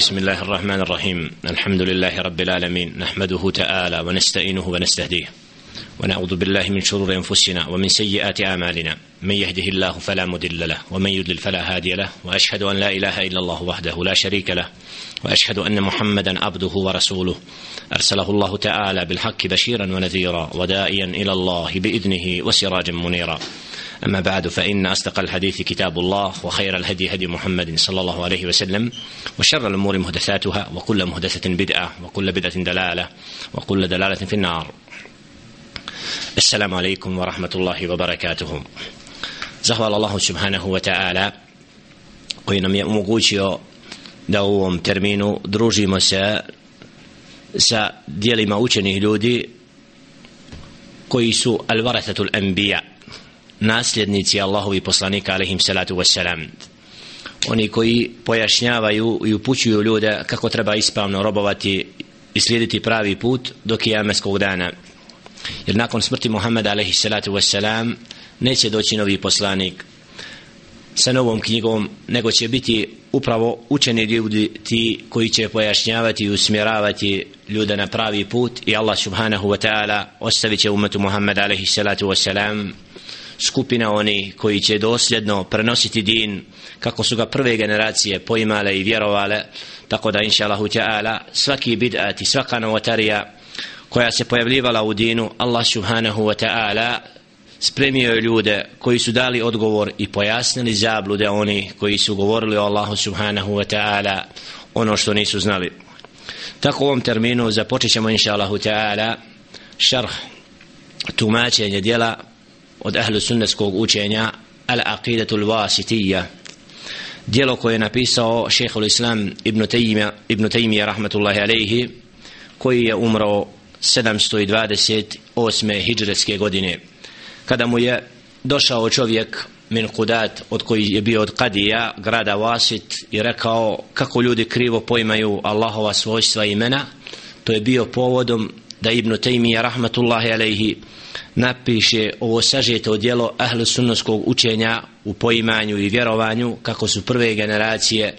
بسم الله الرحمن الرحيم الحمد لله رب العالمين نحمده تعالى ونستعينه ونستهديه ونعوذ بالله من شرور انفسنا ومن سيئات اعمالنا من يهده الله فلا مضل له ومن يضلل فلا هادي له واشهد ان لا اله الا الله وحده لا شريك له واشهد ان محمدا عبده ورسوله ارسله الله تعالى بالحق بشيرا ونذيرا وداعيا إلى الله باذنه وسراجا منيرا أما بعد فإن أصدق الحديث كتاب الله وخير الهدي هدي محمد صلى الله عليه وسلم وشر الأمور محدثاتها وكل محدثة بدعة وكل بدعة دلالة وكل دلالة في النار. السلام عليكم ورحمة الله وبركاته. زهوال الله سبحانه وتعالى koji nam je omogućio da u ovom sa dijelima učenih ljudi koji su al-varathatul nasljednici Allahovi poslanika alaihim salatu wassalam oni koji pojašnjavaju i upućuju ljude kako treba ispravno robovati i slijediti pravi put do kijameskog dana. Jer nakon smrti Muhammeda alaihi salatu wassalam neće doći novi poslanik sa novom knjigom nego će biti upravo učeni ljudi ti koji će pojašnjavati i usmjeravati ljude na pravi put i Allah subhanahu wa ta'ala ostavit će umetu Muhammeda alaihi salatu wassalam skupina oni koji će dosljedno prenositi din kako su ga prve generacije poimale i vjerovale. Tako da inša Allahu ta'ala svaki bid'at i svaka novotarija koja se pojavljivala u dinu Allah subhanahu wa ta'ala spremio je ljude koji su dali odgovor i pojasnili zablude oni koji su govorili o Allahu subhanahu wa ta'ala ono što nisu znali. Tako u ovom terminu započet ćemo inša Allahu ta'ala šarh tumačenje dijela od ahlu sunnetskog učenja Al-Aqidatul Al-Wasitija dijelo koje je napisao šehhul islam Ibn Taymija Ibn Taymija rahmatullahi alaihi koji je umro 728. hijđretske godine kada mu je došao čovjek min Qudat od koji je bio od Kadija grada Wasit i rekao kako ljudi krivo poimaju Allahova svojstva i imena to je bio povodom da Ibn Taymija rahmatullahi alaihi napiše ovo sažeto djelo ahlu sunnoskog učenja u poimanju i vjerovanju kako su prve generacije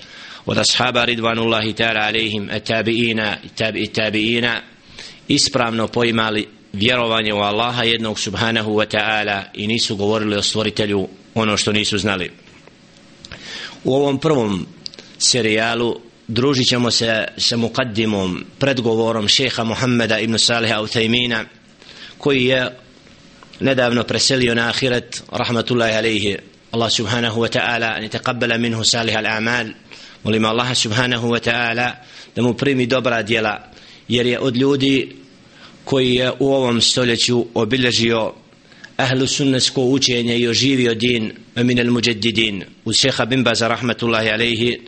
od ashaba ridvanullahi ta'ala alaihim etabiina i tabi tabiina ispravno poimali vjerovanje u Allaha jednog subhanahu wa ta'ala i nisu govorili o stvoritelju ono što nisu znali. U ovom prvom serijalu družit ćemo se sa mukaddimom predgovorom šeha Muhammeda ibn Saliha Uthaymina koji je nedavno preselio na ahiret rahmatullahi alaihi. Allah subhanahu wa ta'ala an yataqabbala minhu salih al-a'mal molim Allah subhanahu wa ta'ala da mu primi dobra djela jer je od ljudi koji je u ovom stoljeću obilježio ahlu sunnesko učenje i oživio din min al mujaddidin u šeha bin baza rahmatullahi alaihi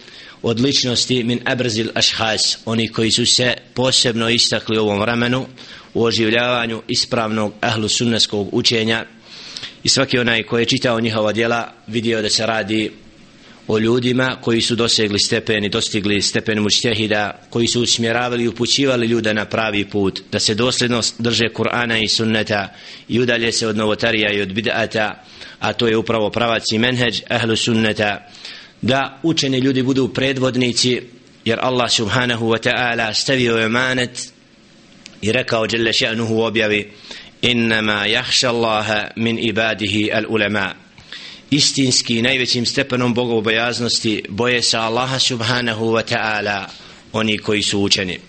od ličnosti min abrzil ashas oni koji su se posebno istakli u ovom vremenu u oživljavanju ispravnog ahlu sunneskog učenja. I svaki onaj koji je čitao njihova djela vidio da se radi o ljudima koji su dosegli stepen i dostigli stepen mučtehida koji su usmjeravali i upućivali ljude na pravi put da se dosljedno drže Kur'ana i sunneta i udalje se od novotarija i od bid'ata a to je upravo pravac i menheđ ahlu sunneta da učeni ljudi budu predvodnici jer Allah subhanahu wa ta'ala stavio je manet i rekao dželle še'nuhu u objavi innama jahša Allaha min ibadihi al ulema istinski najvećim stepenom bogobojaznosti boje se Allaha subhanahu wa ta'ala oni koji su učeni.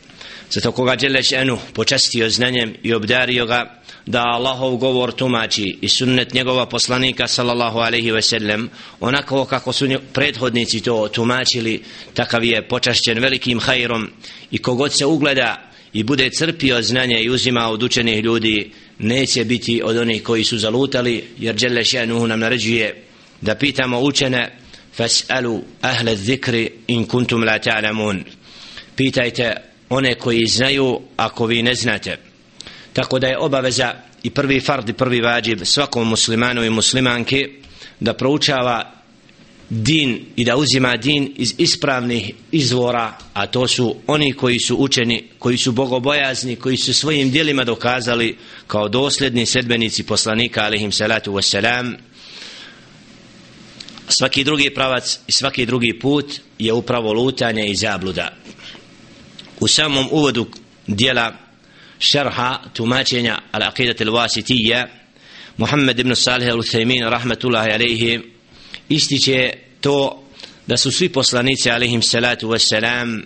Zato koga dželle še'nu počastio znanjem i obdario ga da Allahov govor tumači i sunnet njegova poslanika sallallahu alaihi ve sellem onako kako su prethodnici to tumačili takav je počašćen velikim hajrom i kogod se ugleda i bude crpio znanje i uzima od učenih ljudi neće biti od onih koji su zalutali jer Đele Še'nuhu nam naređuje da pitamo učene fas'alu ahle zikri in kuntum la ta'lamun. Pitajte one koji znaju ako vi ne znate. Tako da je obaveza i prvi fard i prvi vađib svakom muslimanu i muslimanki da proučava din i da uzima din iz ispravnih izvora a to su oni koji su učeni koji su bogobojazni koji su svojim dijelima dokazali kao dosljedni sedbenici poslanika alihim salatu wassalam svaki drugi pravac i svaki drugi put je upravo lutanje i zabluda. U samom uvodu dijela šerha tumačenja al-aqidat al-wasitija Muhammed ibn Salih al-Uthaymin rahmatullahi alaihi ističe to da su svi poslanici alaihim salatu wassalam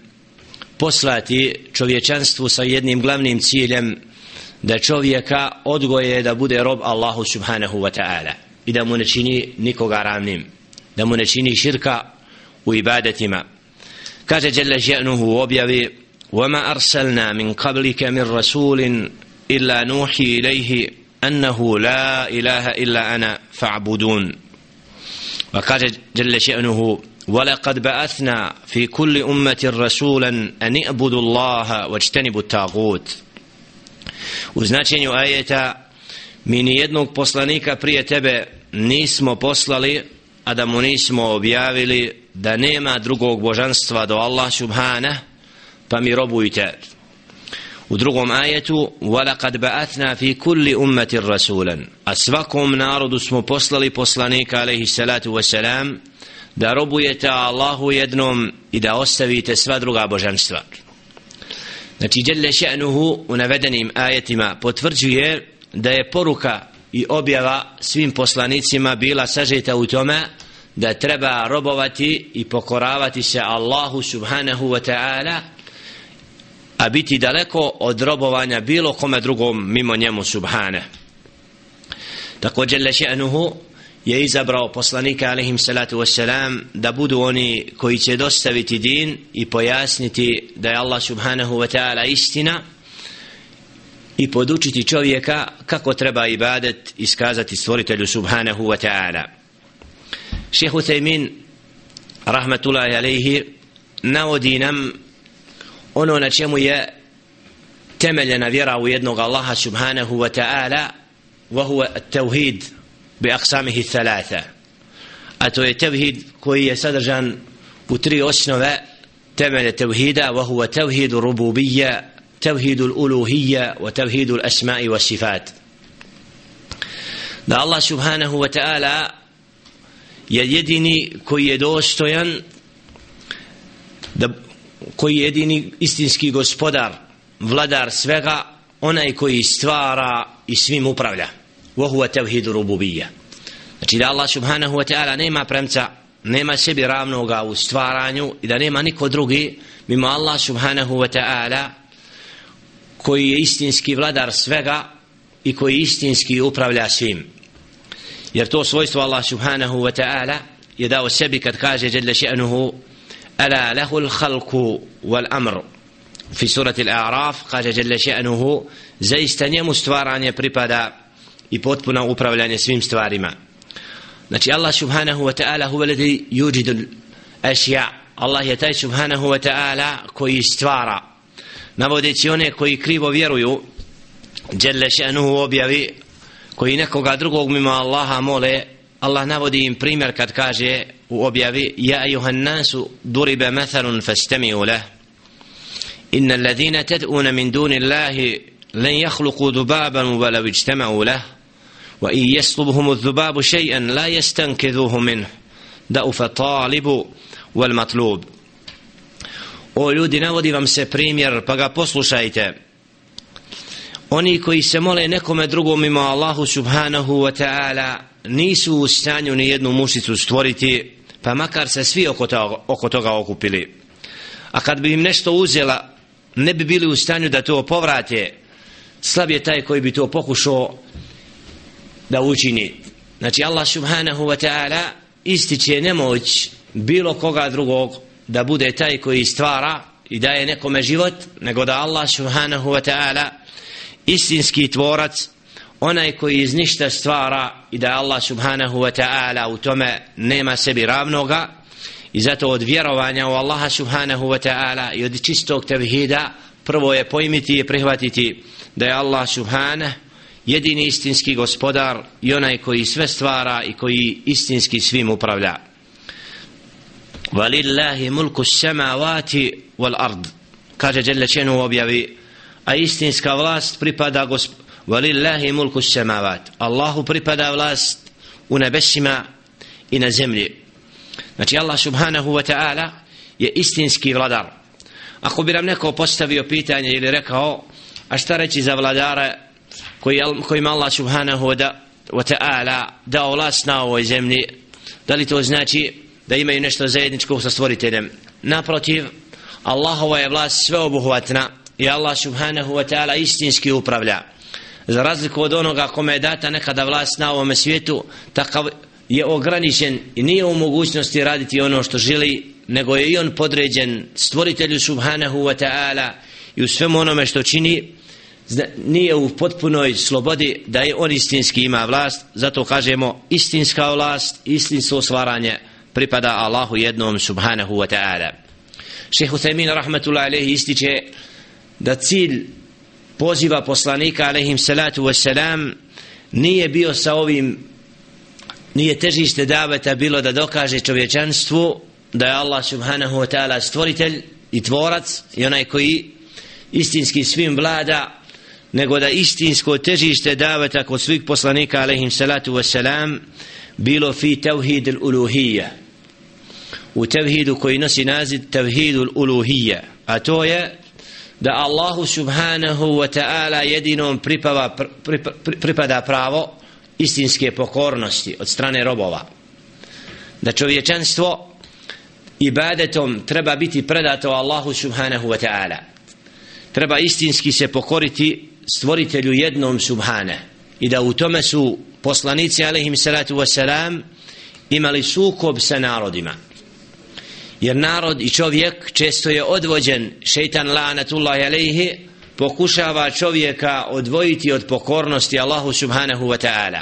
poslati čovječanstvu sa jednim glavnim ciljem da čovjeka odgoje da bude rob Allahu subhanahu wa ta'ala i da mu ne čini nikoga ravnim da mu ne čini širka u ibadetima kaže Jelle že'nuhu u objavi وما أرسلنا من قبلك من رسول إلا نوحي إليه أنه لا إله إلا أنا فاعبدون وقال جل شأنه ولقد بعثنا في كل أمة رسولا أن اعبدوا الله واجتنبوا الطاغوت u značenju ajeta mi ni jednog poslanika prije tebe nismo poslali a da mu nismo objavili da nema drugog božanstva do Allah subhana pa mi robujte u drugom ajetu وَلَقَدْ بَعَثْنَا فِي كُلِّ أُمَّةٍ رَسُولًا a svakom narodu smo poslali poslanika alaihi salatu wasalam da robujete Allahu jednom i da ostavite sva druga božanstva znači Jelle še'nuhu u navedenim ajetima potvrđuje da je poruka i objava svim poslanicima bila sažeta u tome da treba robovati i pokoravati se Allahu subhanahu wa ta'ala a biti daleko od robovanja bilo kome drugom mimo njemu subhane. Također leše'nuhu je izabrao poslanika alaihim salatu wassalam da budu oni koji će dostaviti din i pojasniti da je Allah subhanahu wa ta'ala istina i podučiti čovjeka kako treba ibadet iskazati stvoritelju subhanahu wa ta'ala. Šehu Thaymin rahmatullahi alaihi navodi nam ono na čemu je temeljena vjera u jednog Allaha subhanahu wa ta'ala wa huwa at-tauhid bi aqsamihi thalatha a to je tevhid koji je sadržan u tri osnove temelje tevhida wa huwa tevhid rububiyya tevhid uluhiyya wa tevhid asma'i wa sifat da Allah subhanahu wa ta'ala je jedini koji je dostojan da koji je jedini istinski gospodar, vladar svega, onaj koji stvara i svim upravlja. Vohuva tevhidu rububija. Znači da Allah subhanahu wa ta'ala nema premca, nema sebi ravnoga u stvaranju i da nema niko drugi mimo Allah subhanahu wa ta'ala koji je istinski vladar svega i koji istinski upravlja svim. Jer to svojstvo Allah subhanahu wa ta'ala je dao sebi kad kaže Jelle še'nuhu ألا له الخلق والأمر في سورة الأعراف قال جل شأنه زيست njemu stvaranje pripada i potpuno upravljanje svim stvarima znači Allah subhanahu wa ta'ala huwa ladhi yujidu al-ashya Allah je taj subhanahu wa ta'ala koji stvara navodeći one koji krivo vjeruju jelle še'nuhu objavi koji nekoga drugog mimo Allaha mole Allah navodi im primjer kad kaže u objavi Ja ayuhan nasu duriba mathalun fastami'u lah. Inna alladhina tad'una min duni Allahi lan yakhluqu dhubaban walau ijtama'u lah. Wa in yaslubhum adh-dhubabu shay'an la yastankidhuhu minhu. Da'ufa talibu wal matlub. O ljudi navodi vam se primjer pa ga poslušajte. Oni koji se mole nekome drugom mimo Allahu subhanahu wa ta'ala nisu u stanju ni jednu mušicu stvoriti pa makar se svi oko toga, oko toga okupili. A kad bi im nešto uzela ne bi bili u stanju da to povrate. Slab je taj koji bi to pokušao da učini. Znači Allah subhanahu wa ta'ala ističe nemoć bilo koga drugog da bude taj koji stvara i daje nekome život nego da Allah subhanahu wa ta'ala istinski tvorac onaj koji iz ništa stvara i da Allah subhanahu wa ta'ala u tome nema sebi ravnoga i zato od vjerovanja u Allaha subhanahu wa ta'ala i od čistog tevhida prvo je pojmiti i prihvatiti da je Allah subhanah jedini istinski gospodar i onaj koji sve stvara i koji istinski svim upravlja. Walillahi mulku samavati wal ard. Kaže Đelečenu u objavi a istinska vlast pripada gospodaru Walillahi mulku samavat. Allahu pripada vlast u nebesima i na zemlji. Znači Allah subhanahu wa ta'ala je istinski vladar. ako bi nam neko postavio pitanje ili rekao a šta reći za vladara koji, kojima Allah subhanahu wa ta'ala dao vlast na ovoj zemlji da li to znači da imaju nešto zajedničko sa stvoriteljem naprotiv Allahova je vlast sveobuhvatna i Allah subhanahu wa ta'ala istinski upravlja za razliku od onoga kome je data nekada vlast na ovome svijetu takav je ograničen i nije u mogućnosti raditi ono što želi nego je i on podređen stvoritelju subhanahu wa ta'ala i u svemu onome što čini nije u potpunoj slobodi da je on istinski ima vlast. Zato kažemo istinska vlast istinsko stvaranje pripada Allahu jednom subhanahu wa ta'ala. Šehu Thaymin rahmatullahi alaihi ističe da cilj poziva poslanika alehim salatu wassalam nije bio sa ovim nije težište daveta bilo da dokaže čovječanstvu da je Allah subhanahu wa ta'ala stvoritelj i tvorac i onaj koji istinski svim vlada nego da istinsko težište daveta kod svih poslanika alehim salatu wassalam bilo fi tevhid uluhija. U tevhidu koji nosi naziv tevhidu uluhija a to je da Allahu subhanahu wa ta'ala jedinom pripava, pripada pravo istinske pokornosti od strane robova. Da čovječanstvo ibadetom treba biti predato Allahu subhanahu wa ta'ala. Treba istinski se pokoriti stvoritelju jednom subhane. I da u tome su poslanici alaihim salatu wasalam imali sukob sa narodima jer narod i čovjek često je odvođen šeitan la'natullahi alaihi pokušava čovjeka odvojiti od pokornosti Allahu subhanahu wa ta'ala.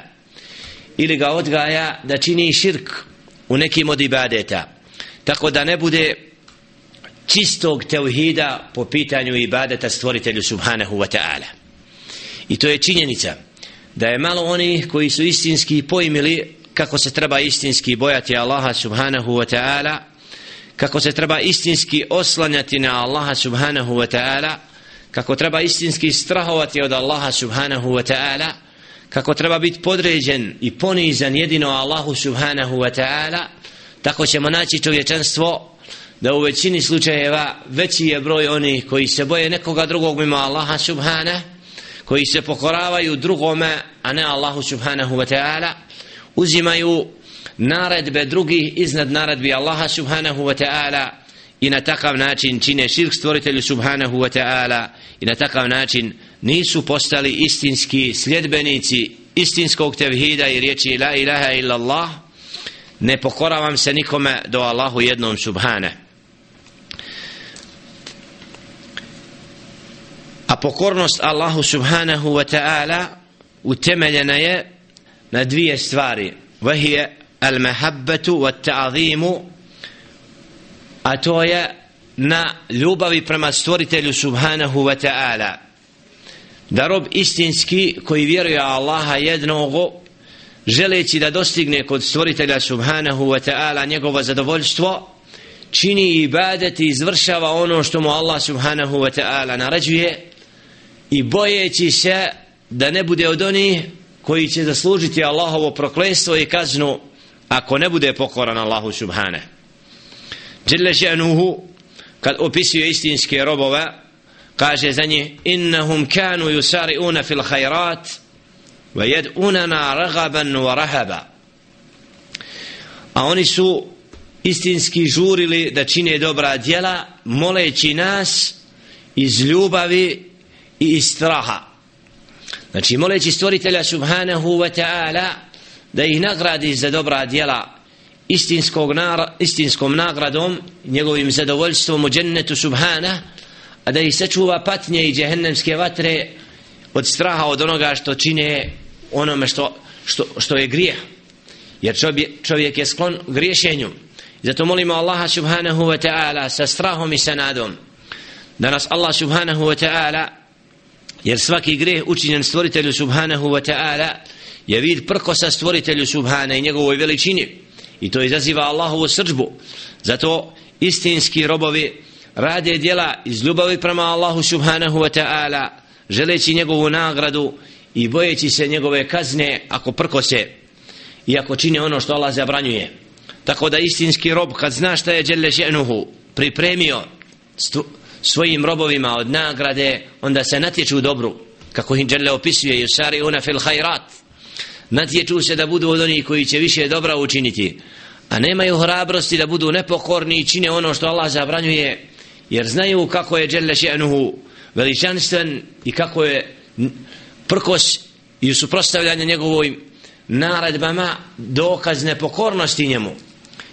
Ili ga odgaja da čini širk u nekim od ibadeta. Tako da ne bude čistog tevhida po pitanju ibadeta stvoritelju subhanahu wa ta'ala. I to je činjenica da je malo oni koji su istinski pojmili kako se treba istinski bojati Allaha subhanahu wa ta'ala kako se treba istinski oslanjati na Allaha subhanahu wa ta'ala kako treba istinski strahovati od Allaha subhanahu wa ta'ala kako treba biti podređen i ponizan jedino Allahu subhanahu wa ta'ala tako ćemo naći čovječanstvo da u većini slučajeva veći je broj onih koji se boje nekoga drugog mimo Allaha subhana koji se pokoravaju drugome a ne Allahu subhanahu wa ta'ala uzimaju naredbe drugih iznad naredbi Allaha subhanahu wa ta'ala i na takav način čine širk stvoritelju subhanahu wa ta'ala i na takav način nisu postali istinski sljedbenici istinskog tevhida i riječi la ilaha illa Allah ne pokoravam se nikome do Allahu jednom subhana a pokornost Allahu subhanahu wa ta'ala utemeljena je na dvije stvari. Vahije al mahabbatu wa ta'zimu a to je na ljubavi prema stvoritelju subhanahu wa ta'ala. Da rob istinski koji vjeruje Allaha jednog želeći da dostigne kod stvoritelja subhanahu wa ta'ala njegovo zadovoljstvo čini ibadet i izvršava ono što mu Allah subhanahu wa ta'ala naređuje i bojeći se da ne bude od onih koji će zaslužiti Allahovo proklestvo i kaznu ako ne bude pokoran Allahu subhane. Jelle še'nuhu kad opisuje istinske robove kaže za njih innahum kanu yusari'una fil khairat wa yad'unana ragaban wa rahaba. A oni su istinski žurili da čine dobra djela moleći nas iz ljubavi i iz straha. Znači moleći stvoritelja subhanahu wa ta'ala da ih nagradi za dobra djela istinskog nar, istinskom nagradom njegovim zadovoljstvom u džennetu subhana a da ih sačuva patnje i džehennemske vatre od straha od onoga što čine onome što, što, što je grijeh. Jer čovjek, čovjek je sklon griješenju. Zato molimo Allaha subhanahu wa ta'ala sa strahom i sa nadom da nas Allah subhanahu wa ta'ala jer svaki greh učinjen stvoritelju subhanahu wa ta'ala je vid prkosa stvoritelju subhana i njegovoj veličini. I to izaziva Allahovu srđbu zato istinski robovi rade djela iz ljubavi prema Allahu subhanahu wa ta'ala želeći njegovu nagradu i bojeći se njegove kazne ako prkose i ako čine ono što Allah zabranjuje. Tako da istinski rob kad zna šta je Đelle še'nuhu pripremio svojim robovima od nagrade onda se natječu u dobru kako im Đelle opisuje yusari una fil hajrat natječu se da budu od onih koji će više dobra učiniti a nemaju hrabrosti da budu nepokorni i čine ono što Allah zabranjuje jer znaju kako je Đelle še'nuhu veličanstven i kako je prkos i suprostavljanje njegovoj naredbama dokaz nepokornosti njemu.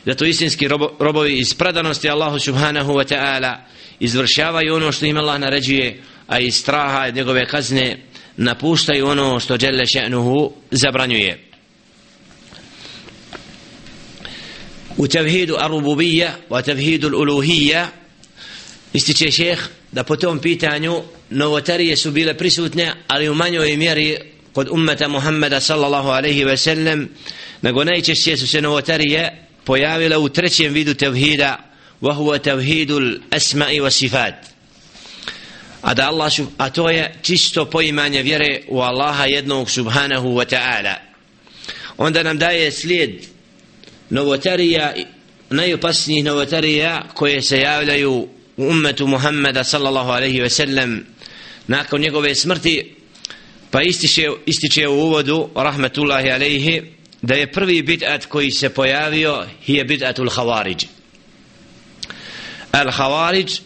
Zato istinski robo, robovi iz predanosti Allahu subhanahu wa ta'ala izvršavaju ono što im Allah naređuje a iz straha od njegove kazne napuštaju ono što Đelle še'nuhu zabranjuje. U tevhidu arububija u tevhidu uluhija ističe šeh da po tom pitanju novotarije su bile prisutne ali u manjoj mjeri kod ummeta Muhammeda sallallahu alaihi ve sellem nego najčešće su se novotarije pojavile u trećem vidu tevhida وهو huwa tevhidul asma'i a da Allah a to je čisto poimanje vjere u Allaha jednog subhanahu wa ta'ala. Onda nam daje slijed novotarija najopasnijih novotarija koje se javljaju u ummetu Muhammeda sallallahu alaihi ve sellem nakon njegove smrti pa ističe, ističe u uvodu rahmetullahi alaihi da je prvi bid'at koji se pojavio je bid'atul havariđ al havariđ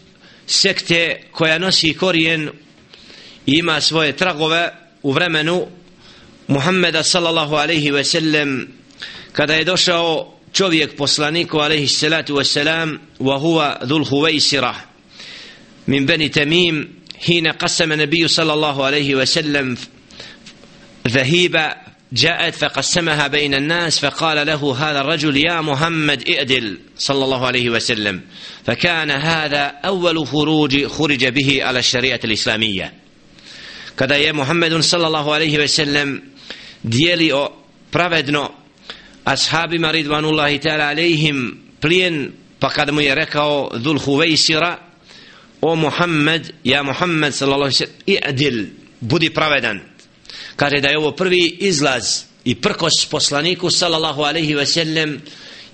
sekte koja nosi korijen i ima svoje tragove u vremenu Muhammeda sallallahu alaihi ve sellem kada je došao čovjek poslaniku alaihi salatu wa salam wa huwa dhul huvaisira min beni temim hina qasama nabiju sallallahu alaihi ve sellem ذهيبة جاءت فقسمها بين الناس فقال له هذا الرجل يا محمد ائدل صلى الله عليه وسلم فكان هذا أول خروج خرج به على الشريعة الإسلامية kada je Muhammedun sallallahu alaihi ve sellem dijelio pravedno ashabima ridvanullahi ta'ala alaihim plijen pa kada mu je rekao dhul huvejsira o Muhammed ja Muhammed sallallahu alaihi ve sellem i'dil budi pravedan kaže da je ovo prvi izlaz i prkos poslaniku sallallahu alaihi ve sellem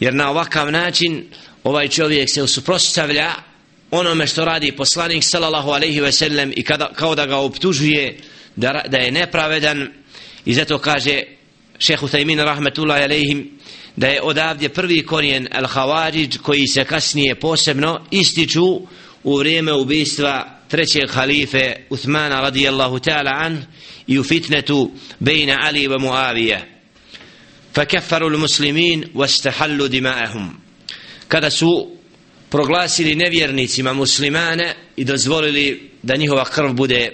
jer na ovakav način ovaj čovjek se usuprostavlja onome što radi poslanik sallallahu alaihi ve sellem i kada, kao da ga optužuje da, da je nepravedan. I zato kaže šehu Tajmin rahmetullahi alaihim da je odavdje prvi korijen al-Havariđ koji se kasnije posebno ističu u vrijeme ubistva trećeg halife Uthmana radijallahu ta'ala an i u fitnetu bejna Ali i Muavija fakeffaru l-muslimin vastahallu dima'ahum kada su proglasili nevjernicima muslimane i dozvolili da njihova krv bude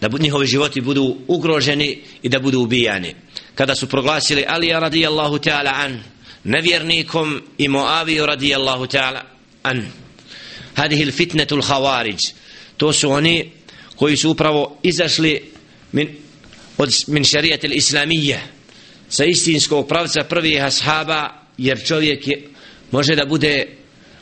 da njihovi životi budu ugroženi i da budu ubijani kada su proglasili Alija radijallahu ta'ala an nevjernikom i Muaviju radijallahu ta'ala an هذه الفتنة الخوارج to su oni koji su upravo izašli min, od, min šarijat islamije sa istinskog pravca prvih ashaba jer čovjek je, može da bude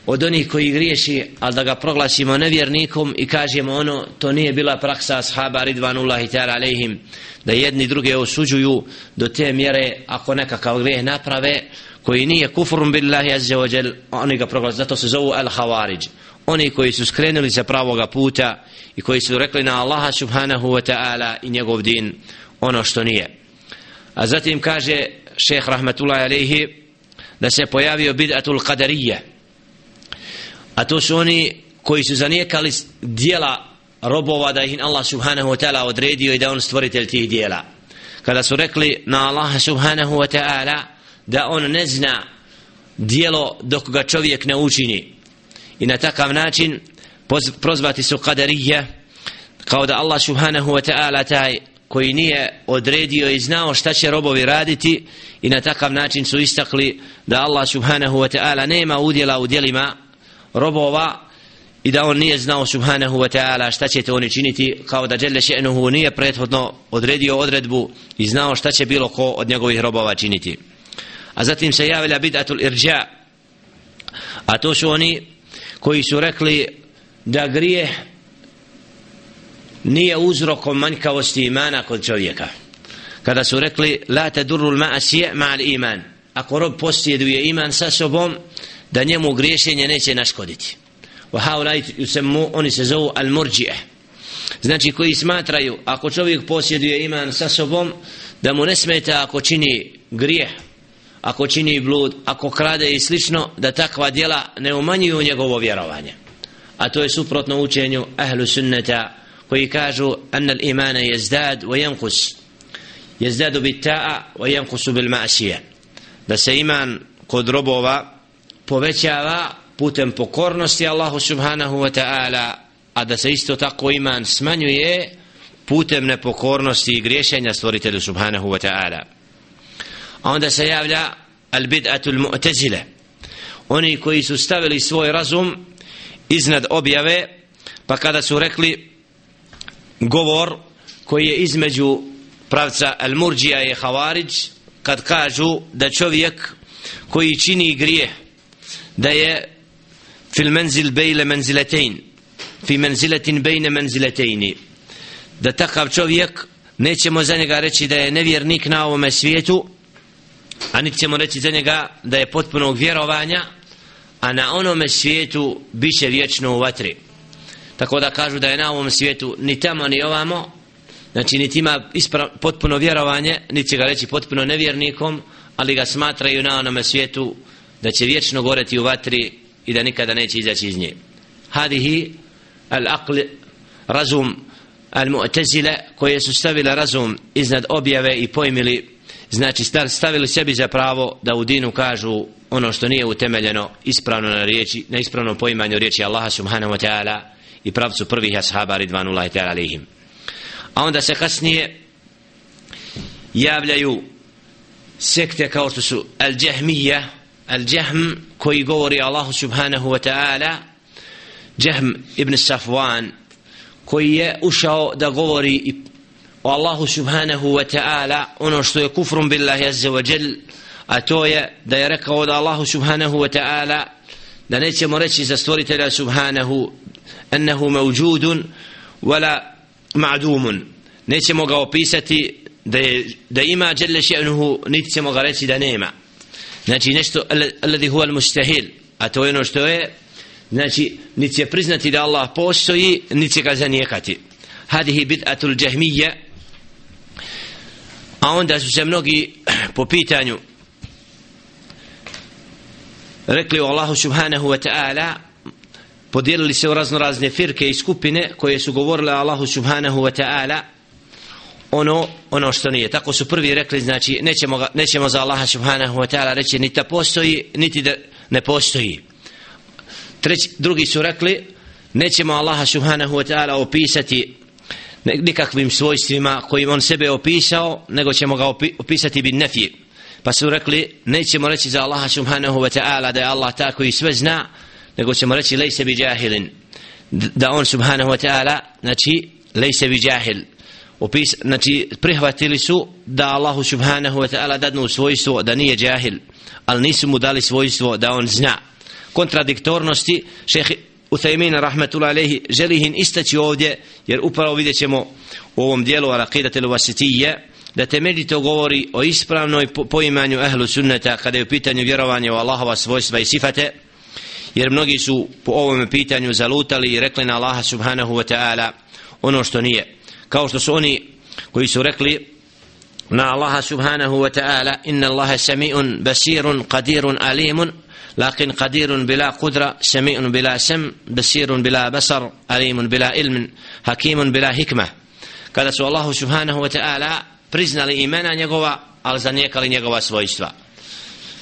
od onih koji griješi ali da ga proglasimo nevjernikom i kažemo ono to nije bila praksa ashaba ridvanullahi ta'ala alejhim da jedni druge osuđuju do te mjere ako nekakav grijeh naprave koji nije kufrum billahi azza wa oni ga proglasi zato se zovu al khawarij oni koji su skrenuli sa pravoga puta i koji su rekli na Allaha subhanahu wa ta'ala i njegov din ono što nije. A zatim kaže šeh rahmatullahi alaihi da se pojavio bid'atul qadarije a to su oni koji su zanijekali dijela robova da ih Allah subhanahu wa ta'ala odredio i da on stvoritelj tih dijela. Kada su rekli na Allaha subhanahu wa ta'ala da on ne zna dijelo dok ga čovjek ne učini i na takav način prozvati su qadarija kao da Allah subhanahu wa ta'ala taj koji nije odredio i znao šta će robovi raditi i na takav način su istakli da Allah subhanahu wa ta'ala nema udjela u djelima robova i da on nije znao subhanahu wa ta'ala šta će to oni činiti kao da Jelle še'nuhu nije prethodno odredio odredbu i znao šta će bilo ko od njegovih robova činiti. A zatim se javila bid'atul irđa a to su oni koji su rekli da grije nije uzrokom manjkavosti imana kod čovjeka. Kada su rekli la tadurru al-ma'asija ma'al iman. Ako rob posjeduje iman sa sobom da njemu griješenje neće naškoditi. Wa haulaj yusammu oni se zovu al-murji'ah. Znači koji smatraju ako čovjek posjeduje iman sa sobom da mu ne smeta ako čini grijeh ako čini blud ako krade i slično da takva djela ne umanjuju njegovo vjerovanje. A to je suprotno učenju ahlu sunneta koji kažu anna imana jezdad wa yankus jezdadu bit ta'a wa jankusu bil ma'asije da se iman kod robova povećava putem pokornosti Allahu subhanahu wa ta'ala a da se isto tako iman smanjuje putem nepokornosti i griješenja stvoritelju subhanahu wa ta'ala a onda se javlja al bid'atul mu'tazile oni koji su stavili svoj razum iznad objave pa kada su rekli govor koji je između pravca al murđija i havarić kad kažu da čovjek koji čini grije da je fil menzil bejle menziletein fi menziletin bejne menziletejni da takav čovjek nećemo za njega reći da je nevjernik na ovome svijetu a niti ćemo reći za njega da je potpunog vjerovanja a na onome svijetu bit će vječno u vatri. Tako da kažu da je na ovom svijetu ni tamo ni ovamo znači niti ima ispra, potpuno vjerovanje niti će ga reći potpuno nevjernikom ali ga smatraju na onome svijetu da će vječno goreti u vatri i da nikada neće izaći iz nje. Hadihi al aql razum al mu'tazile koje su stavile razum iznad objave i pojmili znači stavili sebi za pravo da u dinu kažu ono što nije utemeljeno ispravno na riječi na ispravnom poimanju riječi Allaha subhanahu wa ta'ala i pravcu prvih ashaba ridvanullahi ta'ala alihim a onda se kasnije javljaju sekte kao što su al-jahmija al-jahm koji govori Allahu subhanahu wa ta'ala jahm ibn Safwan koji je ušao da govori i o Allahu subhanahu wa ta'ala ono što je kufrum billahi azza wa jal a to je da je rekao da Allahu subhanahu wa ta'ala da nećemo reći za stvoritelja subhanahu ennehu mevđudun wala ma'dumun. Nećemo ga opisati da, je, da ima jelle še'nuhu niti ćemo ga reći da nema. Znači nešto alladhi huwa al-mustahil a to je ono što je znači niti će priznati da Allah postoji niti će ga zanijekati. Hadihi bid'atul jahmiyya a onda su se mnogi po pitanju rekli o Allahu subhanahu wa ta'ala podijelili se u razno razne firke i skupine koje su govorile Allahu subhanahu wa ta'ala ono, ono što nije. Tako su prvi rekli znači nećemo, ga, nećemo za Allaha subhanahu wa ta'ala reći niti da postoji niti da ne postoji. Treći, drugi su rekli nećemo Allaha subhanahu wa ta'ala opisati nikakvim svojstvima kojim on sebe opisao nego ćemo ga opisati bin nefi pa su rekli nećemo reći za Allaha subhanahu wa ta'ala da je Allah ta koji sve zna nego ćemo reći lejse bi jahilin. Da on subhanahu wa ta'ala znači lejse bi jahil. Opis, znači prihvatili su da Allahu subhanahu wa ta'ala dadnu svojstvo da nije jahil ali nisu mu dali svojstvo da on zna. Kontradiktornosti šehi Uthaymin rahmetullahi alejhi želi istaći ovdje jer upravo vidjet ćemo u ovom dijelu al-aqidat al-wasitiyya da temeljito govori o ispravnoj poimanju ehlu sunneta kada je u pitanju vjerovanja u Allahova svojstva i sifate jer mnogi su po ovom pitanju zalutali i rekli na Allaha subhanahu wa ta'ala ono što nije. Kao što su oni koji su rekli na Allaha subhanahu wa ta'ala inna Allaha sami'un basirun qadirun alimun لكن قدير بلا قدرة سميع بلا سم بصير بلا بصر عليم بلا علم حكيم بلا حكمة kada su Allahu subhanahu wa ta'ala priznali imena njegova ali zanijekali njegova svojstva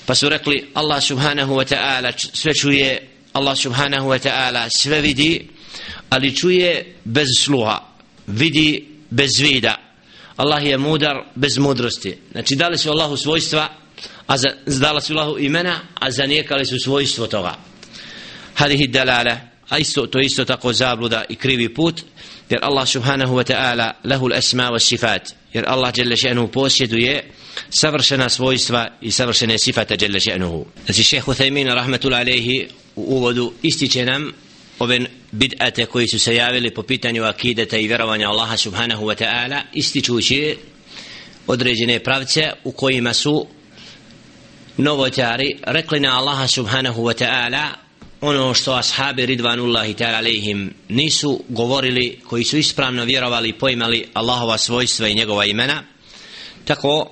pa su rekli Allah subhanahu wa ta'ala sve čuje Allah subhanahu wa ta'ala sve vidi ali čuje bez sluha vidi bez vida Allah je mudar bez mudrosti znači dali su Allahu svojstva a za, zdala su Allahu imena a zanijekali su svojstvo toga. Hadihi dalala a isto, to isto tako zabluda i krivi put jer Allah subhanahu wa ta'ala lahu asma wa sifat jer Allah jelle še'nuhu posjeduje savršena svojstva i savršene sifate jelle še'nuhu. Znači šeha Uthaymin rahmetullahi alaihi u uvodu ističe nam ove bid'ate koji su se javili po pitanju akideta i vjerovanja Allaha subhanahu wa ta'ala ističući određene pravce u kojima su novotari rekli na Allaha subhanahu wa ta'ala ono što ashabi ridvanullahi ta'ala alihim nisu govorili koji su ispravno vjerovali i poimali Allahova svojstva i njegova imena. Tako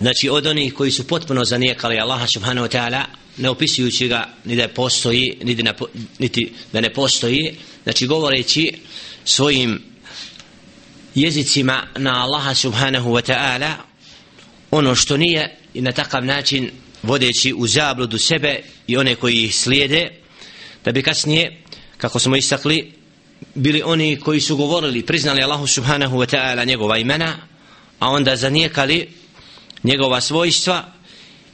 znači od onih koji su potpuno zanijekali Allaha subhanahu wa ta'ala ne opisujući ga ni da postoji niti, ne, niti da ne postoji znači govoreći svojim jezicima na Allaha subhanahu wa ta'ala ono što nije i na takav način vodeći u zabludu sebe i one koji ih slijede da bi kasnije kako smo istakli bili oni koji su govorili priznali Allahu subhanahu wa ta'ala njegova imena a onda zanijekali njegova svojstva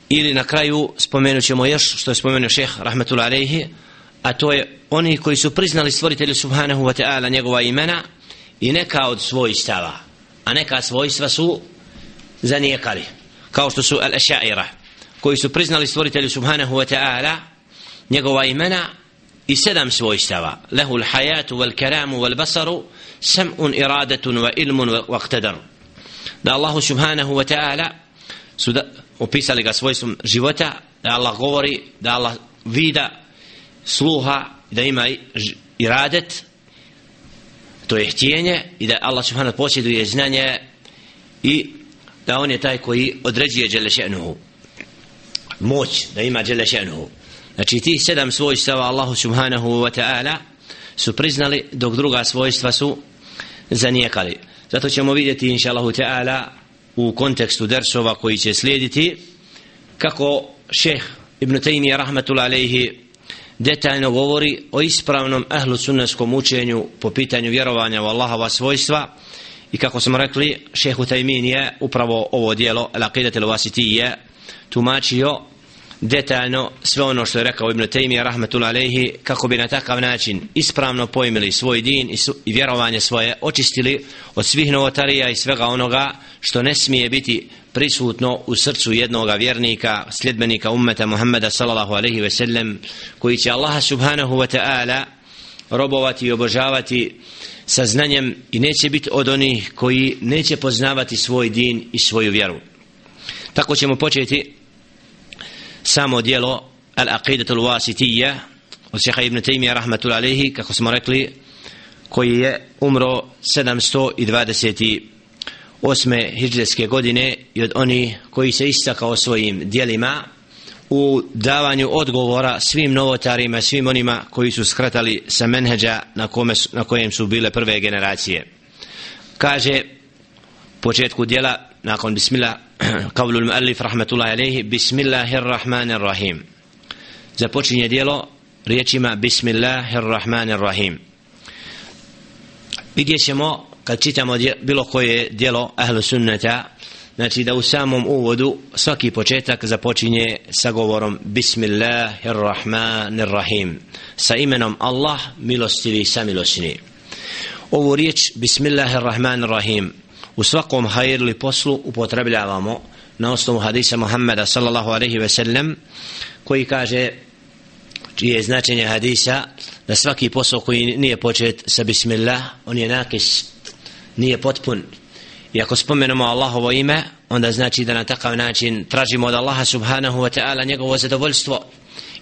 ili na kraju spomenut ćemo još što je spomenuo šeh rahmetul alejhi a to je oni koji su priznali stvoritelju subhanahu wa ta'ala njegova imena i neka od svojstava a neka svojstva su zanijekali kao što su al-ašaira koji su priznali stvoritelju subhanahu wa ta'ala njegova imena i sedam svojstava. Lehu l-hajatu wal-karamu wal-basaru sam'un iradatun wa ilmun wa qtadar da Allahu subhanahu wa ta'ala su da, opisali ga svojstvom života da Allah govori da Allah vida sluha da ima iradet to je htjenje i da Allah subhanahu posjeduje znanje i da on je taj koji određuje Đelešenuhu moć da ima Đelešenuhu znači ti sedam svojstava Allahu subhanahu wa ta'ala su priznali dok druga svojstva su zanijekali. Zato ćemo vidjeti inša Allahu ta'ala u kontekstu dersova koji će slijediti kako šeh Ibn Taymi rahmatul alejhi detaljno govori o ispravnom ahlu sunneskom učenju po pitanju vjerovanja u Allahova svojstva i kako smo rekli šehu Tajmin je upravo ovo dijelo Al-Aqidat al-Wasitije tumačio detaljno sve ono što je rekao Ibn Taymiyyah rahmetul alejhi kako bi na takav način ispravno pojmili svoj din i, su, i vjerovanje svoje očistili od svih novotarija i svega onoga što ne smije biti prisutno u srcu jednog vjernika sljedbenika ummeta Muhammeda sallallahu alejhi ve sellem koji će Allaha subhanahu wa ta'ala robovati i obožavati sa znanjem i neće biti od onih koji neće poznavati svoj din i svoju vjeru tako ćemo početi samo dijelo Al-Aqidatul Wasitija od šeha Ibn Taymiya rahmatul alaihi kako smo rekli koji je umro 728. hijđarske godine i od oni koji se istakao svojim dijelima u davanju odgovora svim novotarima, svim onima koji su skratali sa menheđa na, kome, na kojem su bile prve generacije. Kaže početku dijela nakon bismillah kavlul muallif rahmatullahi alaihi bismillahirrahmanirrahim započinje dijelo riječima bismillahirrahmanirrahim vidjet ćemo kad čitamo bilo koje dijelo ahlu sunnata znači da u samom uvodu svaki početak započinje sa govorom bismillahirrahmanirrahim. Sa imenom Allah milostivi samilosni. Ovu riječ bismillahirrahmanirrahim u svakom hajirli ili poslu upotrebljavamo na osnovu hadisa Muhammeda sallallahu alaihi ve sellem koji kaže čije je značenje hadisa da svaki posao koji nije počet sa bismillah on je nakis nije potpun i ako spomenemo Allahovo ime onda znači da na takav način tražimo od Allaha subhanahu wa ta'ala njegovo zadovoljstvo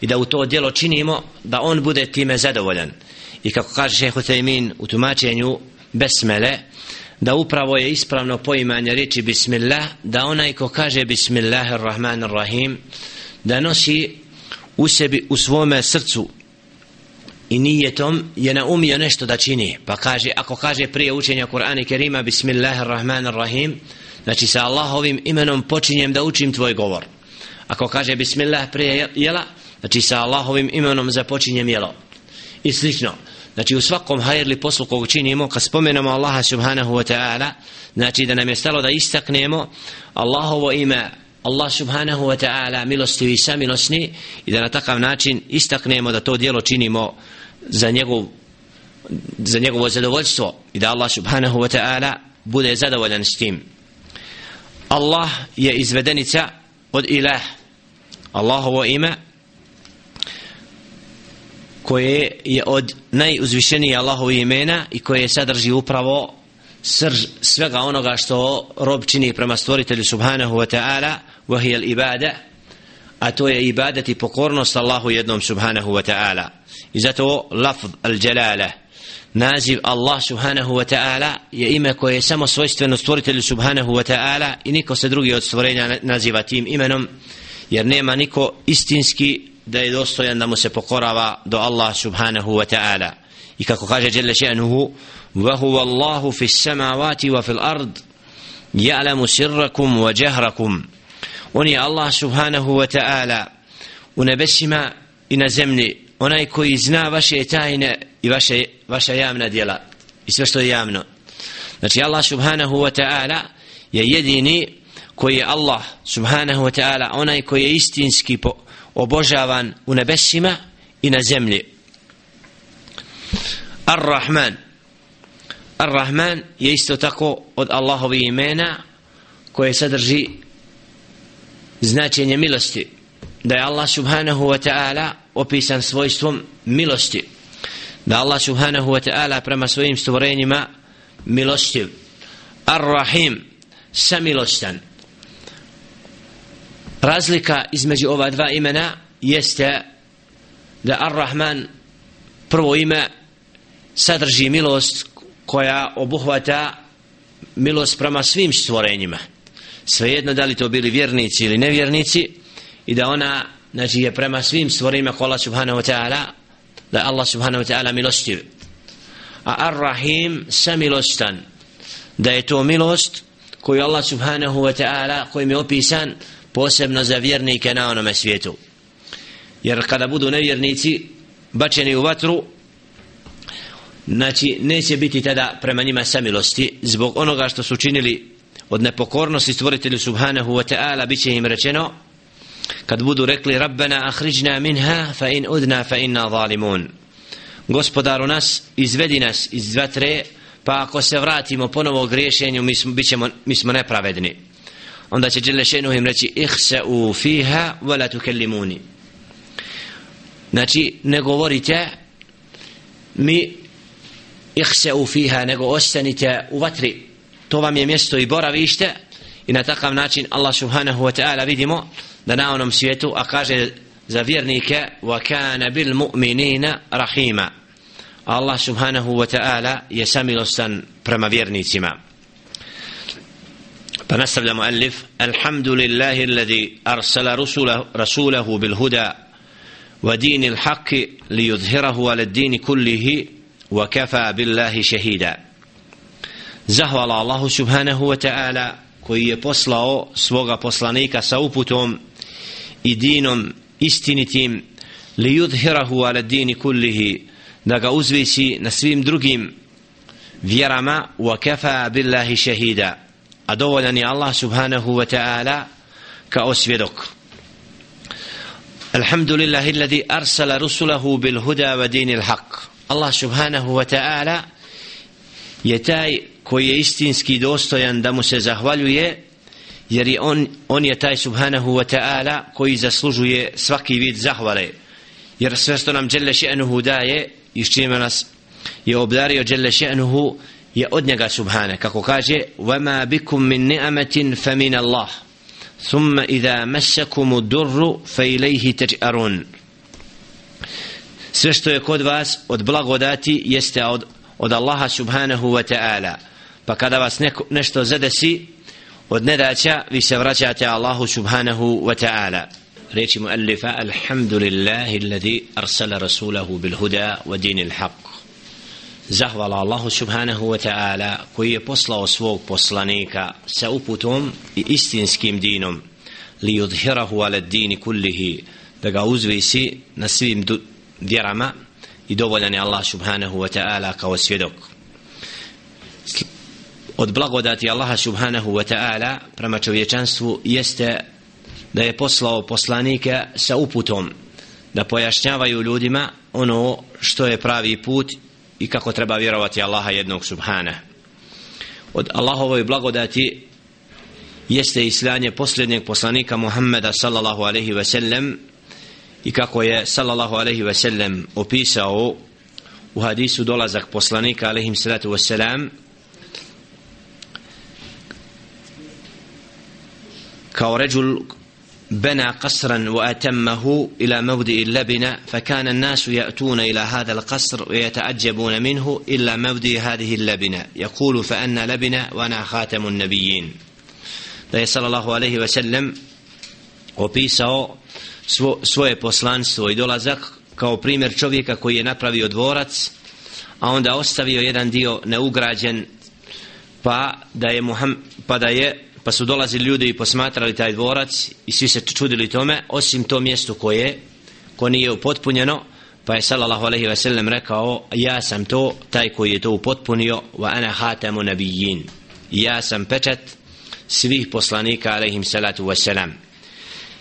i da u to djelo činimo da on bude time zadovoljan. I kako kaže šeho Tejmin u tumačenju besmele da upravo je ispravno poimanje riječi bismillah da onaj ko kaže bismillahirrahmanirrahim da nosi u sebi u svome srcu i nijetom je naumio nešto da čini. Pa kaže ako kaže prije učenja Kur'ana Kerima bismillahirrahmanirrahim znači sa Allahovim imenom počinjem da učim tvoj govor. Ako kaže bismillah prije jela znači sa Allahovim imenom započinjem jelo. I slično znači u svakom hajrli poslu kog činimo kad spomenemo Allaha subhanahu wa ta'ala znači da nam je stalo da istaknemo Allahovo ime Allah subhanahu wa ta'ala milostivi i samilosni i da na takav način istaknemo da to dijelo činimo za njegov za njegovo zadovoljstvo i da Allah subhanahu wa ta'ala bude zadovoljan s tim. Allah je izvedenica od ilah. Allahovo ime koje je od najuzvišenije Allahovi imena i koje sadrži upravo srž svega onoga što rob čini prema stvoritelju subhanahu wa ta'ala vahijel ibada a to je ibadet i pokornost Allahu jednom subhanahu wa ta'ala i zato lafz al-jalala naziv Allah subhanahu wa ta'ala je ime koje je samo svojstveno stvoritelju subhanahu wa ta'ala i niko se drugi od stvorenja naziva tim imenom jer nema niko istinski da je dostojan da mu se pokorava do Allah subhanahu wa ta'ala. I kako kaže Jelle še'nuhu wa huwa Allahu fi samavati wa fil ard ja'lamu sirrakum wa jahrakum. On je Allah subhanahu onaj koji zna vaše tajne i vaše, vaša javna djela i sve što je javno. Znači Allah subhanahu wa ta'ala je jedini koji je Allah subhanahu wa ta'ala onaj koji je istinski po, obožavan u nebesima i na zemlji. Ar-Rahman. Ar-Rahman je isto tako od Allahovi imena koje sadrži značenje milosti da je Allah subhanahu wa ta'ala opisan svojstvom milosti. Da Allah subhanahu wa ta'ala prema svojim stvorenjima milostiv. Ar-Rahim samilostan. Razlika između ova dva imena jeste da Ar-Rahman prvo ime sadrži milost koja obuhvata milost prema svim stvorenjima. Svejedno da li to bili vjernici ili nevjernici i da ona znači je prema svim stvorima kola subhanahu wa ta'ala da Allah subhanahu wa ta'ala milostiv. A Ar-Rahim samilostan da je to milost koju Allah subhanahu wa ta'ala kojim je opisan posebno za vjernike na onome svijetu. Jer kada budu nevjernici bačeni u vatru znači neće biti tada prema njima samilosti zbog onoga što su činili od nepokornosti stvoritelju subhanahu wa ta'ala bit će im rečeno kad budu rekli rabbena ahriđna minha fa in udna fa inna zalimun. Gospodaru nas izvedi nas iz vatre pa ako se vratimo ponovo griješenju mi smo, bit ćemo, mi smo nepravedni. Onda će Đelešenu im reći ihsa'u fiha wala tukellimuni znači ne govorite mi ihsa'u fiha nego ostanite u vatri. To vam je mjesto i boravište i na takav način Allah subhanahu wa ta'ala vidimo da na onom svijetu a kaže za vjernike wa kana bil mu'minina rahima Allah subhanahu wa ta'ala je samilostan prema vjernicima فنسب المؤلف الحمد لله الذي أرسل رسوله, رسوله بالهدى ودين الحق ليظهره على الدين كله وكفى بالله شهيدا زهوال الله سبحانه وتعالى koji je poslao svoga poslanika sa uputom i dinom istinitim li yudhirahu ala dini kullihi da ga uzvisi na svim drugim vjerama wa kafa billahi shahida. A dovoljan je Allah subhanahu wa ta'ala kao svjedok Alhamdulillahi alladhi arsala rusulahu bil huda wa dinil haq. Allah subhanahu wa ta'ala je taj koji je istinski dostojan da mu se zahvaljuje jer je on, on je taj subhanahu wa ta'ala koji zaslužuje svaki vid zahvale jer sve što nam Jelle še'nuhu daje i s čime nas je obdario Jelle še'nuhu je od njega subhane kako kaže وَمَا بِكُم مِّن نِعَمَةٍ فَمِنَ اللَّهِ ثُمَّ إِذَا مَسَّكُمُ الدُّرُّ فَإِلَيْهِ تَجْأَرُونَ sve što je kod vas od blagodati jeste od, od Allaha subhanahu wa ta'ala pa kada vas neko, nešto zadesi od nedaća vi se vraćate Allahu subhanahu wa ta'ala. Reći mu alifa alhamdulillahi alladhi arsala rasulahu bil huda wa dinil haq zahvala Allahu subhanahu wa ta'ala koji je poslao svog poslanika sa uputom i istinskim dinom. Li yudhirahu ala dini kullihi da ga uzvisi na svim vjerama i dovoljan je Allah subhanahu wa ta'ala kao svjedok od blagodati Allaha subhanahu wa ta'ala prema čovječanstvu jeste da je poslao poslanike sa uputom da pojašnjavaju ljudima ono što je pravi put i kako treba vjerovati Allaha jednog subhana. Od Allahovoj blagodati jeste islanje posljednjeg poslanika Muhammeda sallallahu alaihi ve sellem i kako je sallallahu alaihi ve sellem opisao u hadisu dolazak poslanika alaihim salatu ve selam kao ređul بنى قصرا وأتمه إلى مبدئ اللبنة فكان الناس يأتون إلى هذا القصر ويتعجبون منه إلا مبدئ هذه اللبنة يقول فأنا لبنة وأنا خاتم النبيين da je sallallahu alaihi ve sellem opisao svo, svoje poslanstvo i dolazak kao primjer čovjeka koji je napravio dvorac a onda ostavio jedan dio neugrađen pa da je Muham, pa da je pa su dolazili ljudi i posmatrali taj dvorac i svi se čudili tome osim to mjesto koje ko nije upotpunjeno pa je sallallahu alejhi ve sellem rekao ja sam to taj koji je to upotpunio wa ana hatamu nabijin. Ja sam pečat svih poslanika alejhim salatu wasalam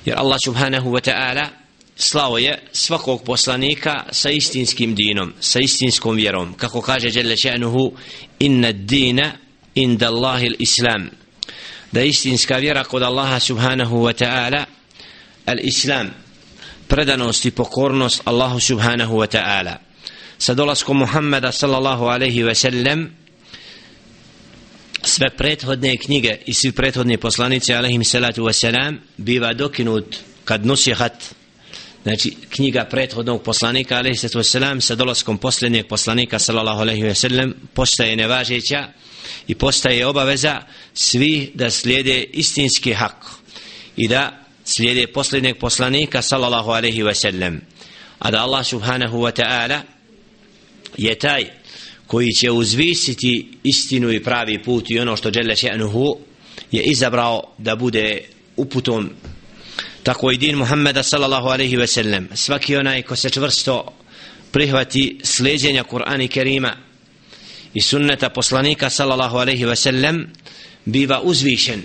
jer Allah subhanahu wa ta'ala slao je svakog poslanika sa istinskim dinom sa istinskom vjerom. Kako kaže Jelle še'nuhu inna dina inda Allahi islam da istinska vjera kod Allaha subhanahu wa ta'ala al-islam predanost i pokornost Allahu subhanahu wa ta'ala. Sa dolaskom Muhammeda sallallahu alaihi wa sallam sve prethodne knjige i svi prethodni poslanici alaihim salatu wasalam biva dokinut kad nusihat znači knjiga prethodnog poslanika alaihim se wasalam sa dolaskom posljednjeg poslanika sallallahu alaihi sellem postaje nevažeća i postaje obaveza svi da slijede istinski hak i da slijede posljednjeg poslanika sallallahu alaihi wasalam a da Allah subhanahu wa ta'ala je taj koji će uzvisiti istinu i pravi put i ono što žele še'nuhu je izabrao da bude uputom tako i din Muhammeda sallallahu alaihi ve sellem. Svaki onaj ko se čvrsto prihvati sleđenja Kur'ana i Kerima i sunneta poslanika sallallahu alaihi ve sellem biva uzvišen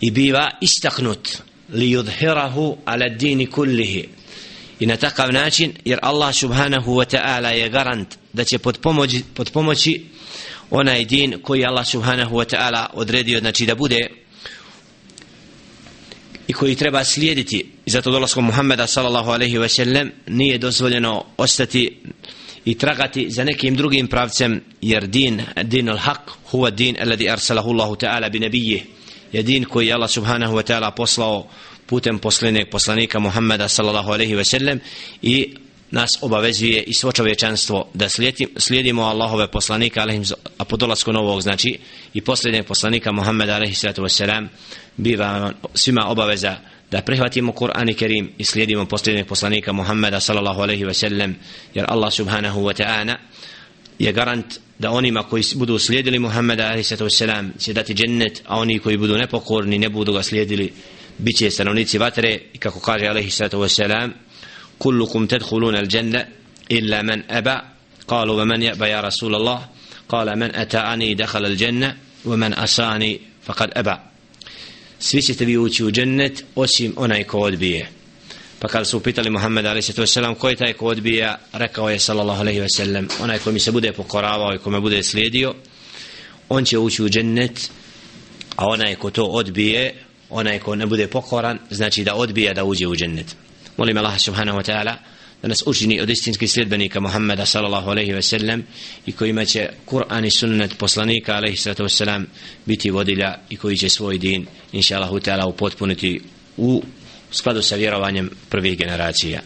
i biva istaknut. Li yudhirahu ala dini kullihi. I na takav način jer Allah subhanahu wa ta'ala je garant da će pod pomoći, pod pomoći onaj din koji Allah subhanahu wa ta'ala odredio znači da bude i koji treba slijediti. I zato dolaskom Muhammeda sallallahu alaihi ve sellem nije dozvoljeno ostati i tragati za nekim drugim pravcem jer din, din al-haq huwa din alladhi arsalahu Allahu ta'ala bi nabiyyi. Je din koji Allah subhanahu wa ta'ala poslao putem posljednjeg poslanika Muhammeda sallallahu alaihi ve sellem i nas obavezuje i svo čovječanstvo da slijedimo Allahove poslanika a po dolasku novog znači i posljednjeg poslanika Muhammeda alaihi sallatu wasalam biva svima obaveza da prihvatimo Kur'an i Kerim i slijedimo posljednjeg poslanika Muhammeda sallallahu alaihi ve sellem jer Allah subhanahu wa ta'ana je garant da onima koji budu slijedili Muhammeda alaihi sallatu wasalam će dati džennet a oni koji budu nepokorni ne budu ga slijedili bit će stanovnici vatre i kako kaže alaihi sallatu wasalam كلكم تدخلون الجنة إلا من أبى قالوا ومن يأبى يا رسول الله قال من أتاني دخل الجنة ومن أساني فقد أبى svi ćete vi ući u džennet osim onaj ko odbije pa kada su upitali Muhammed a.s. ko je taj ko odbija rekao je sallallahu alaihi ve sellem onaj ko mi se bude pokoravao i ko me bude slijedio on će ući u džennet a onaj ko to odbije onaj ko ne bude pokoran znači da odbija da uđe u džennet molim Allah subhanahu wa ta'ala da nas učini od istinskih sljedbenika Muhammeda sallallahu alaihi ve sellem i kojima će Kur'an i sunnet poslanika alaihi sallatu wasallam biti vodilja i koji će svoj din inša Allah upotpuniti u skladu sa vjerovanjem prvih generacija.